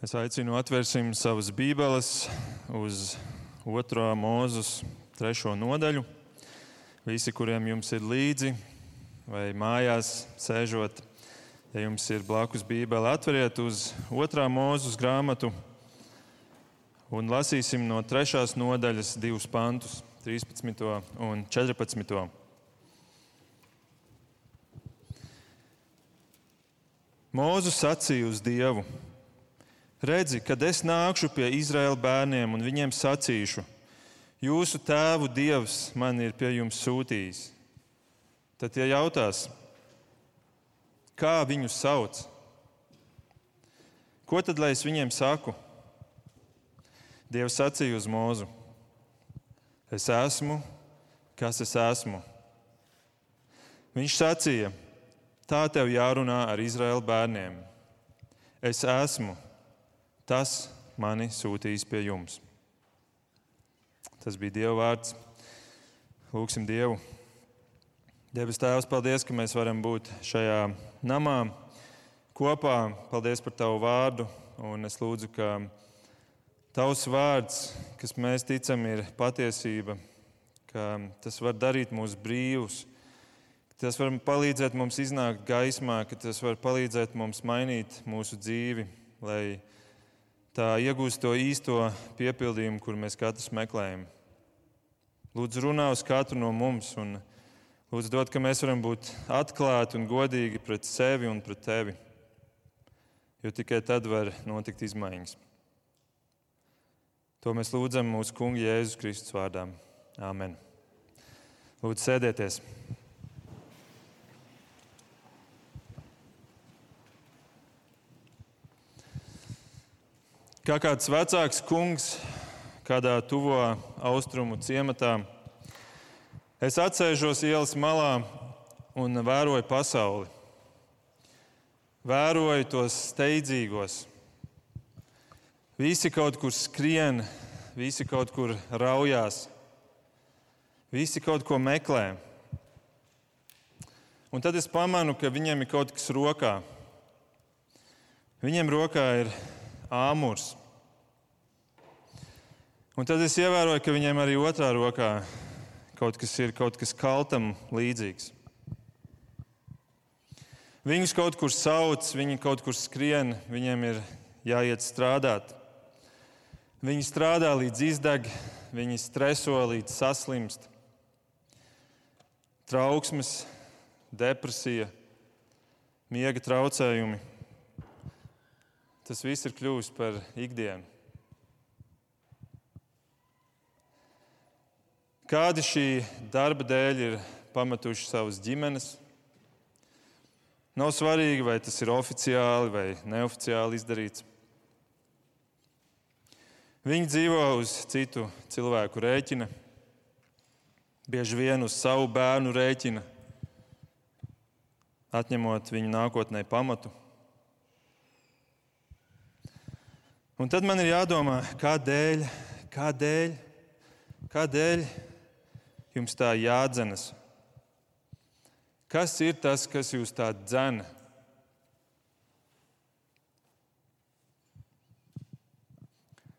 Es aicinu atvērsim savas bībeles uz 2. mūzus, 3. nodaļu. Visi, kuriem jums ir līdzi, vai mājās sēžot, ja jums ir blakus bībele, atveriet uz 2. mūzus grāmatu un lasīsim no 3. nodaļas divus pantus, 13. un 14. Mūzus sacīja uz Dievu Redzi, kad es nākšu pie Izraēla bērniem un viņiem sacīšu, jūsu tēvu dievs man ir pie jums sūtījis. Tad tie jautās, kā viņu sauc? Ko tad lai es viņiem saku? Dievs sacīja uz mūzu: Es esmu, kas es esmu. Viņš sacīja, tā tev jārunā ar Izraēla bērniem. Es esmu Tas mani sūtīs pie jums. Tas bija Dieva vārds. Lūksim Dievu. Debes Tēvs, paldies, ka mēs varam būt šajā namā kopā. Paldies par Tavu vārdu. Un es lūdzu, ka Tavs vārds, kas mēs ticam, ir patiesība, ka tas var darīt mūs brīvus, ka tas var palīdzēt mums iznākt gaismā, ka tas var palīdzēt mums mainīt mūsu dzīvi, lai tā iegūst to īsto piepildījumu, kur mēs katrs meklējam. Lūdzu, runā uz katru no mums, un lūdzu, dod, ka mēs varam būt atklāti un godīgi pret sevi un pret tevi. Jo tikai tad var notikt izmaiņas. To mēs lūdzam mūsu Kunga Jēzus Kristus vārdā. Āmen. Lūdzu, sēdieties! Kā kāds vecāks kungs kādā tuvo austrumu ciematā, es atsēžos ielas malā un vēroju pasauli. Vēroju tos steidzīgos. Visi kaut kur skrien, visi kaut kur raujās, visi kaut ko meklē. Un tad es pamanu, ka viņiem ir kaut kas rokā. Viņiem rokā ir āmurs. Un tad es ievēroju, ka viņiem arī otrā rokā kaut kas ir kaut kas kaltam līdzīgs. Viņus kaut kur sauc, viņi kaut kur skrien, viņiem ir jāiet strādāt. Viņi strādā līdz izdeg, viņi streso līdz saslimst. Trauksmes, depresija, miega traucējumi tas viss ir kļuvis par ikdienu. Kādi šī darba dēļ ir pametuši savas ģimenes? Nav svarīgi, vai tas ir oficiāli vai neoficiāli izdarīts. Viņi dzīvo uz citu cilvēku rēķina, bieži vien uz savu bērnu rēķina, atņemot viņu nākotnē pamatu. Un tad man ir jādomā, kādēļ, kādēļ, kādēļ jums tā jādzenas? Kas ir tas, kas jūs tā dzena?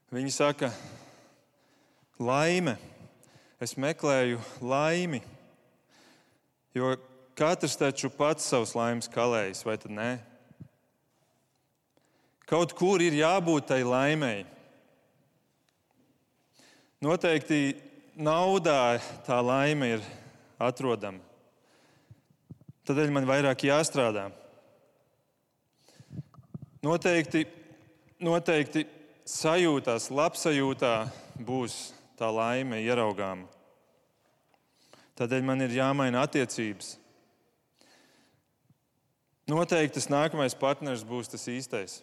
Viņi saka, laime. Es meklēju laimi, jo katrs taču pats savus laimes kalējis, vai ne? Kaut kur ir jābūt tai laimēji. Noteikti naudā tā laime ir atrodama. Tādēļ man vairāk jāstrādā. Noteikti, noteikti sajūtās, labsajūtā būs tā laime ieraugāma. Tādēļ man ir jāmaina attiecības. Noteikti tas nākamais partners būs tas īstais.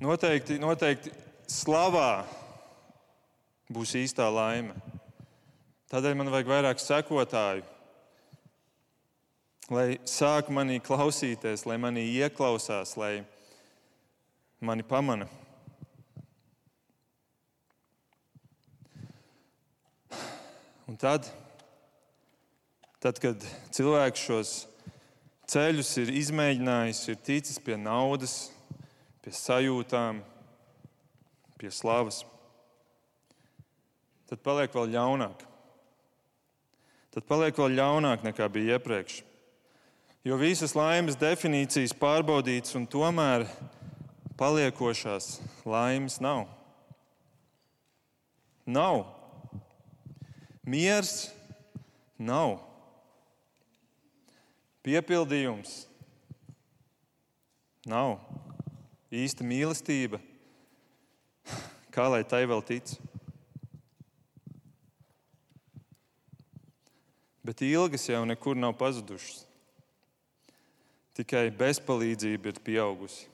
Noteikti, noteikti slavā būs īstā laime. Tādēļ man vajag vairāk sekotāju, lai sāk manī klausīties, lai manī ieklausās, lai mani pamana. Un tad, tad, kad cilvēks šos ceļus ir izmēģinājis, ir ticis pie naudas, pie sajūtām, pie slavas, tad paliek vēl ļaunāk. Tad paliek vēl ļaunāk nekā bija iepriekš. Jo visas laimes definīcijas pārbaudītas, un tomēr paliekošās laimes nav. Nav. Miers nav. Piepildījums nav. Īsta mīlestība. Kā lai tai vēl tic? Bet ilgas jau nekur nav pazudušas. Tikai bezpalīdzība ir pieaugusi.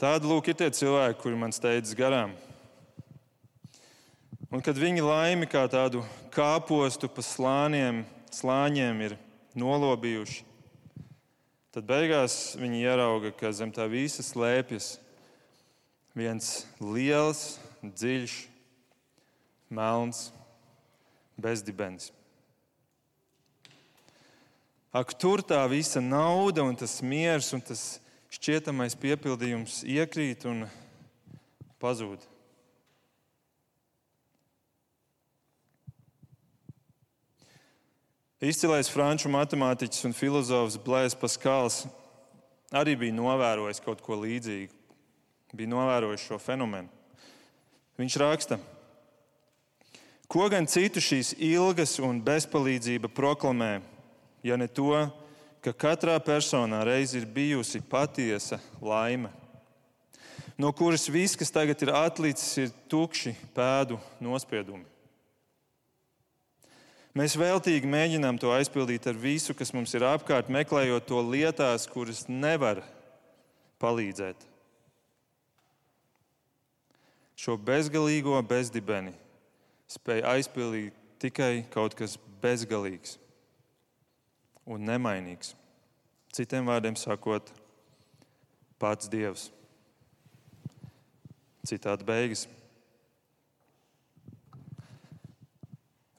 Tādi lūk ir tie cilvēki, kuri man steidzas garām. Un kad viņi laimi kā tādu kāpostu pa slāniem, slāņiem ir nolobījuši, tad beigās viņi ierauga, ka zem tā visa slēpjas viens liels, dziļš, melns bezdibens. Ak, tur tā visa nauda un tas miers un tas šķietamais piepildījums iekrīt un pazūd. Izcilais franču matemātiķis un filozofs Blēs Paskāls arī bija novērojis kaut ko līdzīgu. Bija novērojis šo fenomenu. Viņš raksta, ko gan citu šīs ilgas un bezpalīdzība proklamē, ja ne to, ka katrā personā reiz ir bijusi patiesa laime, no kuras viss, kas tagad ir atlicis, ir tukši pēdu nospiedumi. Mēs veltīgi mēģinām to aizpildīt ar visu, kas mums ir apkārt, meklējot to lietās, kuras nevar palīdzēt. Šo bezgalīgo bezdibeni spēja aizpildīt tikai kaut kas bezgalīgs un nemainīgs. Citiem vārdiem sakot, pats Dievs. Citādi beigas.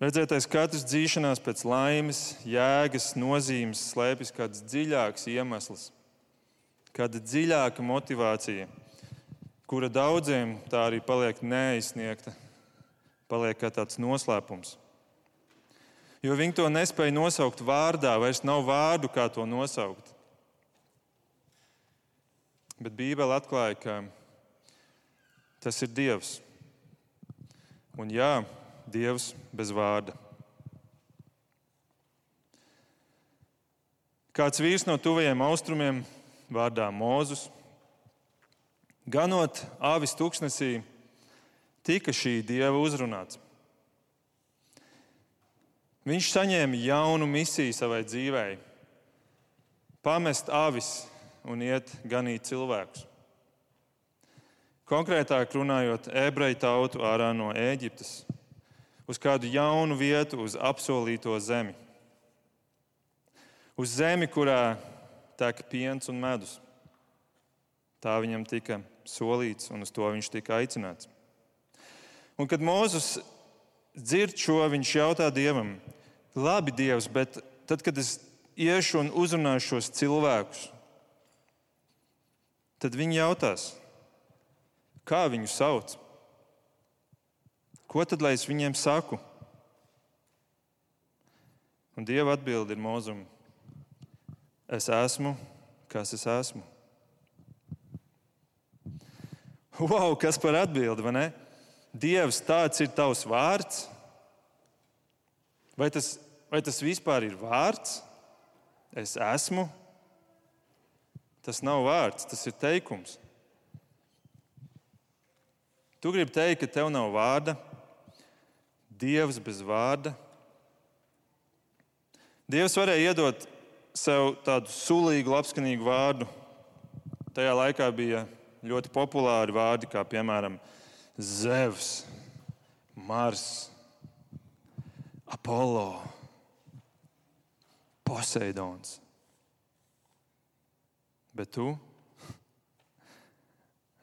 Redzētais, katrs dzīšanās pēc laimes, jēgas, nozīmes slēpjas kāds dziļāks iemesls, kāda dziļāka motivācija, kura daudziem tā arī paliek neizsniegta, paliek kā tāds noslēpums jo viņi to nespēja nosaukt vārdā, vairs nav vārdu, kā to nosaukt. Bet Bībele atklāja, ka tas ir Dievs. Un jā, Dievs bez vārda. Kāds vīrs no tuvajiem austrumiem, vārdā Mozus, ganot avis tūkstnesī, tika šī dieva uzrunāts. Viņš saņēma jaunu misiju savai dzīvei - pamest avis un iet ganīt cilvēkus. Konkrētāk runājot, ebreju tautu ārā no Ēģiptes, uz kādu jaunu vietu, uz apsolīto zemi. Uz zemi, kurā tek piens un medus. Tā viņam tika solīts, un uz to viņš tika aicināts. Un kad Mozus dzird šo, viņš jautā Dievam, labi, Dievs, bet tad, kad es iešu un uzrunāšu šos cilvēkus, tad viņi jautās, kā viņu sauc? Ko tad lai es viņiem saku? Un Dieva atbilde ir mūzuma. Es esmu, kas es esmu. Wow, kas par atbildi, vai ne? Dievs, tāds ir tavs vārds. Vai tas, vai tas vispār ir vārds? Es esmu. Tas nav vārds, tas ir teikums. Tu gribi teikt, ka tev nav vārda, Dievs bez vārda. Dievs varēja iedot sev tādu sulīgu, labskanīgu vārdu. Tajā laikā bija ļoti populāri vārdi, kā piemēram Zevs, Mars, Apollo, Poseidons. Bet tu,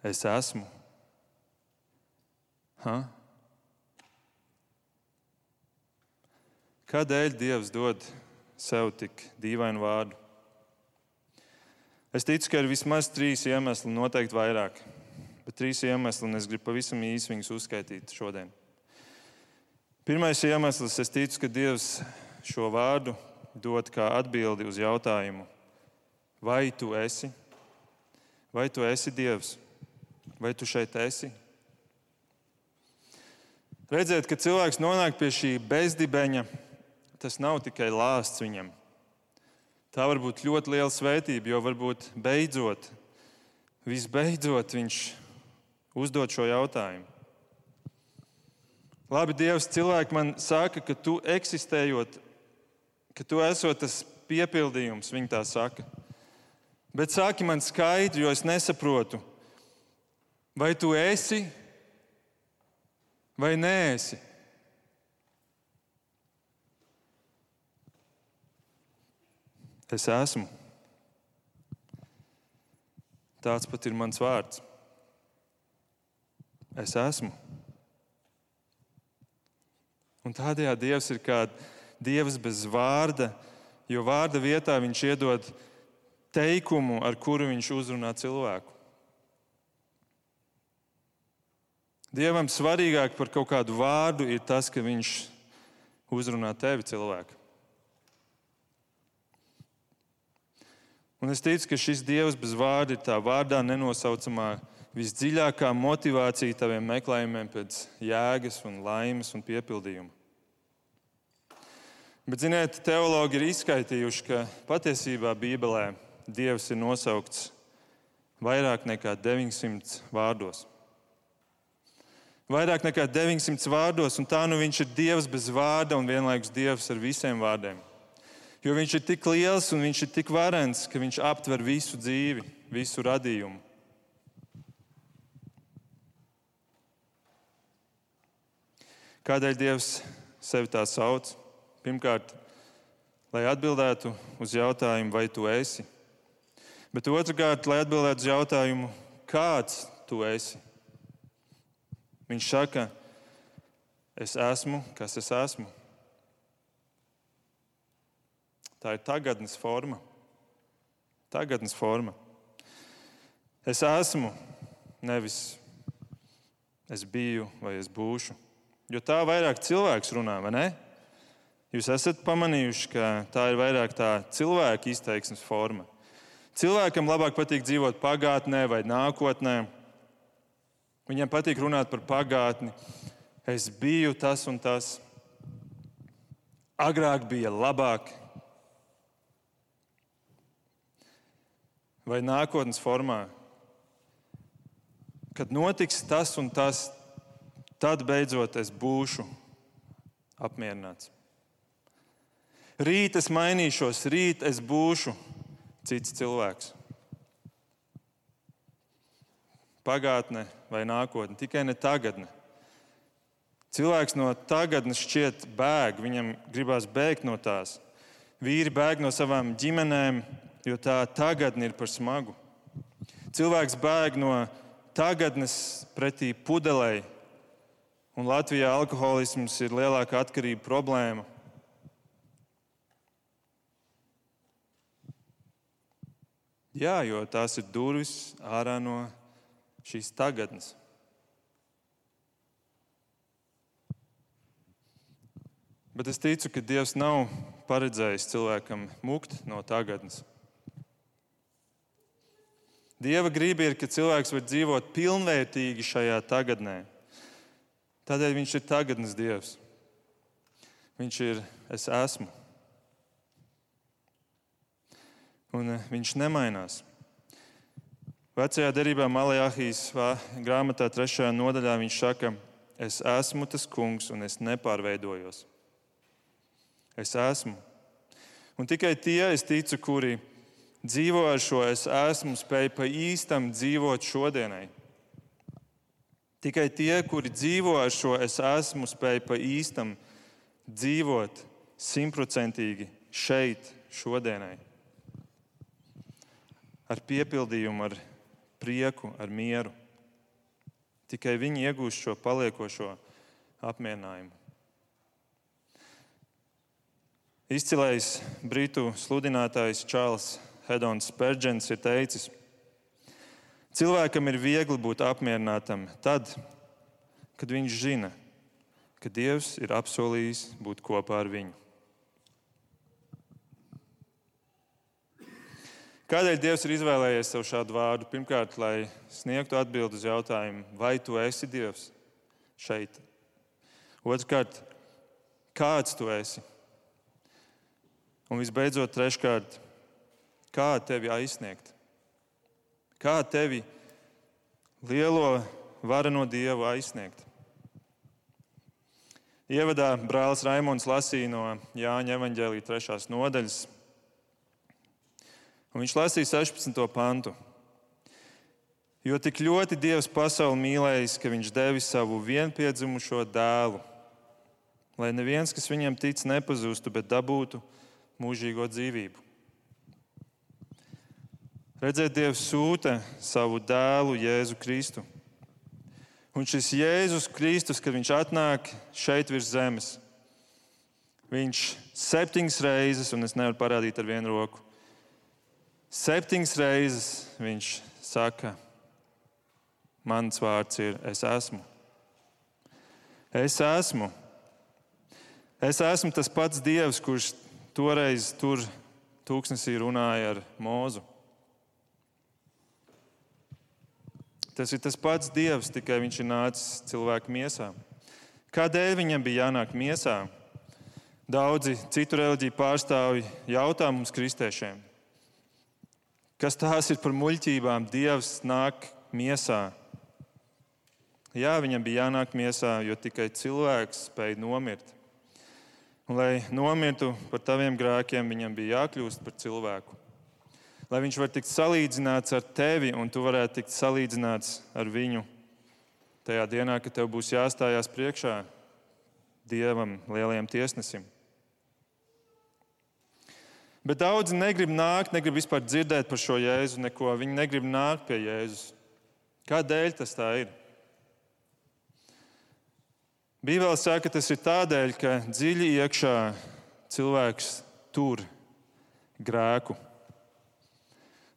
es esmu. Ha? Kādēļ Dievs dod sev tik dīvainu vārdu? Es ticu, ka ir vismaz trīs iemesli, noteikti vairāk. Bet trīs iemesli, un es gribu pavisam īsi viņus uzskaitīt šodien. Pirmais iemesls, es ticu, ka Dievs šo vārdu dod kā atbildi uz jautājumu, vai tu esi, vai tu esi Dievs, vai tu šeit esi? Redzēt, ka cilvēks nonāk pie šī bezdibeņa, tas nav tikai lāsts viņam. Tā var būt ļoti liela svētība, jo varbūt beidzot, visbeidzot viņš uzdod šo jautājumu. Labi, Dievs, cilvēki man saka, ka tu eksistējot, ka tu esot tas piepildījums, viņi tā saka. Bet saki man skaidri, jo es nesaprotu, vai tu esi vai nē esi. Es esmu. Tāds pat ir mans vārds. Es esmu. Un tādējādi Dievs ir kā Dievs bez vārda, jo vārda vietā viņš iedod teikumu, ar kuru viņš uzrunā cilvēku. Dievam svarīgāk par kaut kādu vārdu ir tas, ka viņš uzrunā tevi cilvēku. Un es ticu, ka šis Dievs bez vārda ir tā vārdā nenosaucamā visdziļākā motivācija taviem meklējumiem pēc jēgas, un laimes un piepildījuma. Bet, ziniet, teologi ir izskaitījuši, ka patiesībā Bībelē Dievs ir nosaukts vairāk nekā 900 vārdos. Vairāk nekā 900 vārdos, un tā nu viņš ir Dievs bez vārda un vienlaikus Dievs ar visiem vārdiem. Jo viņš ir tik liels un viņš ir tik varens, ka viņš aptver visu dzīvi, visu radījumu. Kādēļ Dievs sevi tā sauc? Pirmkārt, lai atbildētu uz jautājumu, vai tu esi. Bet otrkārt, lai atbildētu uz jautājumu, kāds tu esi. Viņš saka, es esmu, kas es esmu. Tā ir tagadnes forma. Tagadnes forma. Es esmu, nevis es biju vai es būšu. Jo tā vairāk cilvēks runā, vai ne? Jūs esat pamanījuši, ka tā ir vairāk tā cilvēka izteiksmes forma. Cilvēkam labāk patīk dzīvot pagātnē vai nākotnē. Viņam patīk runāt par pagātni. Es biju tas un tas. Agrāk bija labāk, vai nākotnes formā. Kad notiks tas un tas, tad beidzot es būšu apmierināts. Rīt es mainīšos, rīt es būšu cits cilvēks. Pagātne vai nākotne, tikai ne tagadne. Cilvēks no tagadnes šķiet bēg, viņam gribās bēgt no tās. Vīri bēg no savām ģimenēm, jo tā tagadne ir par smagu. Cilvēks bēg no tagadnes pretī pudelei, un Latvijā alkoholisms ir lielākā atkarība problēma. Jā, jo tās ir durvis ārā no šīs tagadnes. Bet es ticu, ka Dievs nav paredzējis cilvēkam mukt no tagadnes. Dieva griba ir, ka cilvēks var dzīvot pilnvērtīgi šajā tagadnē. Tādēļ viņš ir tagadnes Dievs. Viņš ir es esmu. Un eh, viņš nemainās. Vecajā derībā Malajāhijas grāmatā, trešajā nodaļā, viņš saka, es esmu tas kungs un es nepārveidojos. Es esmu. Un tikai tie, es ticu, kuri dzīvo ar šo es esmu, spēj pa īstam dzīvot šodienai. Tikai tie, kuri dzīvo ar šo es esmu, spēj pa īstam dzīvot simtprocentīgi šeit, šodienai. Ar piepildījumu, ar prieku, ar mieru. Tikai viņi iegūst šo paliekošo apmierinājumu. Izcilais britu sludinātājs Čārls Hedons Spērģents ir teicis, cilvēkam ir viegli būt apmierinātam tad, kad viņš zina, ka Dievs ir apsolījis būt kopā ar viņu. Kādēļ Dievs ir izvēlējies sev šādu vārdu? Pirmkārt, lai sniegtu atbildi uz jautājumu, vai tu esi Dievs šeit? Otrkārt, kāds tu esi? Un visbeidzot, treškārt, kā tevi aizsniegt? Kā tevi lielo vareno Dievu aizsniegt? Ievadā brālis Raimons lasīja no Jāņa evaņģēlīja trešās nodaļas Un viņš lasīja 16. pantu. Jo tik ļoti Dievs pasauli mīlējis, ka viņš devis savu vienpiedzimušo dēlu, lai neviens, kas viņam tic, nepazustu, bet dabūtu mūžīgo dzīvību. Redzēt, Dievs sūta savu dēlu Jēzu Kristu. Un šis Jēzus Kristus, kad viņš atnāk šeit virs zemes, viņš septiņas reizes, un es nevaru parādīt ar vienu roku, Septiņas reizes viņš saka, mans vārds ir es esmu. Es esmu. Es esmu tas pats Dievs, kurš toreiz tur tūkstnesī runāja ar mūzu. Tas ir tas pats Dievs, tikai viņš ir nācis cilvēku miesā. Kādēļ viņam bija jānāk miesā? Daudzi citu reliģiju pārstāvji jautā mums, kristiešiem, Kas tās ir par muļķībām? Dievs nāk miesā. Jā, viņam bija jānāk miesā, jo tikai cilvēks spēja nomirt. Un, lai nomirtu par taviem grēkiem, viņam bija jākļūst par cilvēku. Lai viņš varētu tikt salīdzināts ar tevi, un tu varētu tikt salīdzināts ar viņu tajā dienā, kad tev būs jāstājās priekšā Dievam, lielajam tiesnesim. Bet daudzi negrib nākt, negrib vispār dzirdēt par šo jēzu neko. Viņi negrib nākt pie Jēzus. Kādēļ tas tā ir? Bībelē saka, ka tas ir tādēļ, ka dziļi iekšā cilvēks tur grēku.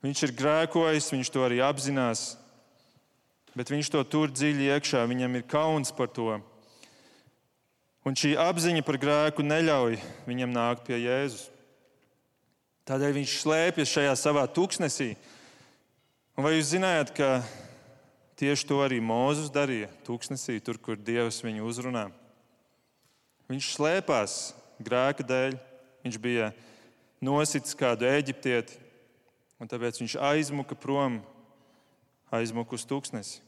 Viņš ir grēkojis, viņš to arī apzinās, bet viņš to tur dziļi iekšā. Viņam ir kauns par to. Un šī apziņa par grēku neļauj viņam nākt pie Jēzus. Tādēļ viņš slēpjas šajā savā tūkstnesī. Un vai jūs zinājāt, ka tieši to arī Mozus darīja tūkstnesī, tur, kur Dievs viņu uzrunā? Viņš slēpās grēka dēļ, viņš bija nositis kādu eģiptieti, un tāpēc viņš aizmuka prom, aizmuka uz tūkstnesi.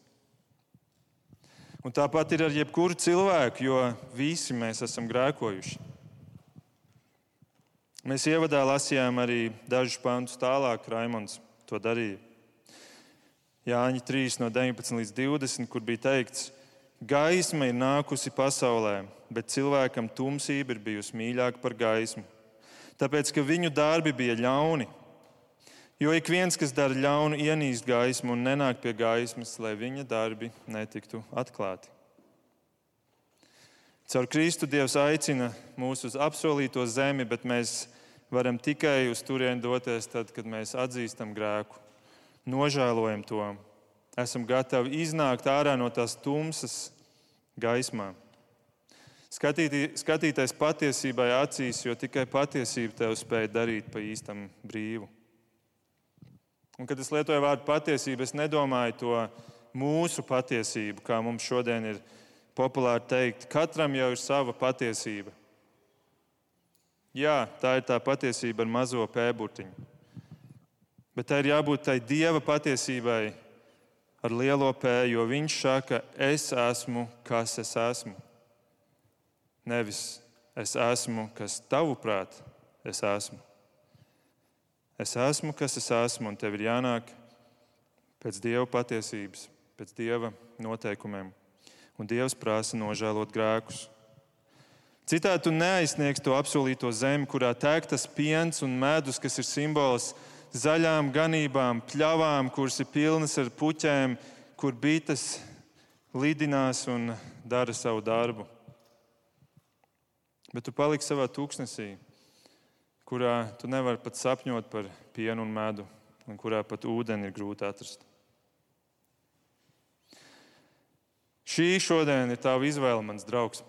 Un tāpat ir ar jebkuru cilvēku, jo visi mēs esam grēkojuši. Mēs ievadā lasījām arī dažus pantus tālāk, Raimons to darīja. Jāņa 3 no 19 līdz 20, kur bija teikts, gaisma ir nākusi pasaulē, bet cilvēkam tumsība ir bijusi mīļāka par gaismu, tāpēc ka viņu darbi bija ļauni. Jo ik viens, kas dara ļaunu, ienīst gaismu un nenāk pie gaismas, lai viņa darbi netiktu atklāti. Caur Kristu Dievs aicina mūs uz apsolīto zemi, bet mēs varam tikai uz turieni doties tad, kad mēs atzīstam grēku, nožēlojam to, esam gatavi iznākt ārā no tās tumsas gaismā. Skatītī, skatīties patiesībai acīs, jo tikai patiesība tev spēj darīt pa īstam brīvu. Un, kad es lietoju vārdu patiesība, es nedomāju to mūsu patiesību, kā mums šodien ir populāri teikt, katram jau ir sava patiesība. Jā, tā ir tā patiesība ar mazo pēburtiņu. Bet tā ir jābūt tai dieva patiesībai ar lielo pēju, jo viņš saka, es esmu, kas es esmu. Nevis es esmu, kas tavuprāt es esmu. Es esmu, kas es esmu, un tev ir jānāk pēc dieva patiesības, pēc dieva noteikumiem un Dievs prasa nožēlot grēkus. Citādi tu neaizsniegsi to apsolīto zemi, kurā tek tas piens un medus, kas ir simbols zaļām ganībām, pļavām, kuras ir pilnas ar puķēm, kur bites lidinās un dara savu darbu. Bet tu paliksi savā tūkstnesī, kurā tu nevari pat sapņot par pienu un medu, un kurā pat ūdeni ir grūti atrast. Šī šodien ir tava izvēle, mans draugs.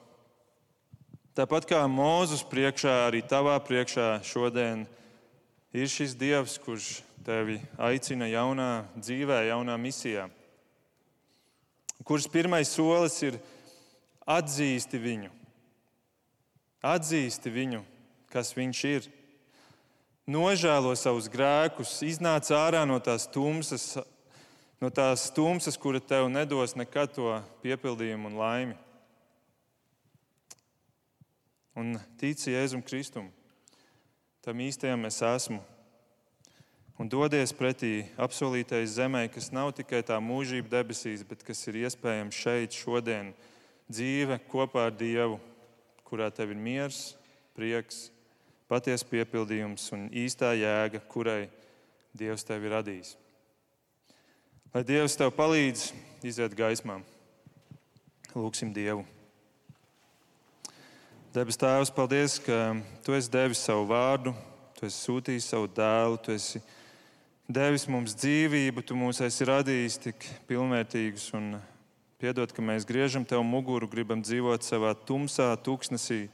Tāpat kā Mūzus priekšā, arī tavā priekšā šodien ir šis Dievs, kurš tevi aicina jaunā dzīvē, jaunā misijā. Kurš pirmais solis ir atzīsti viņu, atzīsti viņu, kas viņš ir. Nožēlo savus grēkus, iznāc ārā no tās tumsas, no tās tumsas, kura tev nedos nekad to piepildījumu un laimi. Un tici Jēzum Kristum, tam īstajam es esmu. Un dodies pretī apsolītais zemē, kas nav tikai tā mūžība debesīs, bet kas ir iespējams šeit, šodien, dzīve kopā ar Dievu, kurā tev ir miers, prieks, patiesa piepildījums un īstā jēga, kurai Dievs tevi ir radījis. Lai Dievs tev palīdz iziet gaismā. Lūksim Dievu. Debes Tēvs, paldies, ka Tu esi devis savu vārdu, Tu esi sūtījis savu dēlu, Tu esi devis mums dzīvību, Tu mūs esi radījis tik pilnvērtīgus un piedod, ka mēs griežam Tev muguru, gribam dzīvot savā tumsā, tūkstnesī,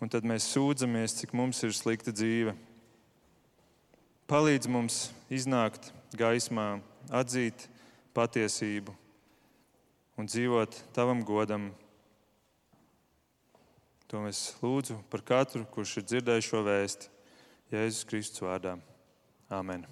un tad mēs sūdzamies, cik mums ir slikta dzīve. Palīdz mums iznākt gaismā, atzīt patiesību un dzīvot tavam godam. To mēs lūdzu par katru, kurš ir dzirdējis šo vēsti Jēzus Kristus vārdā. Amen.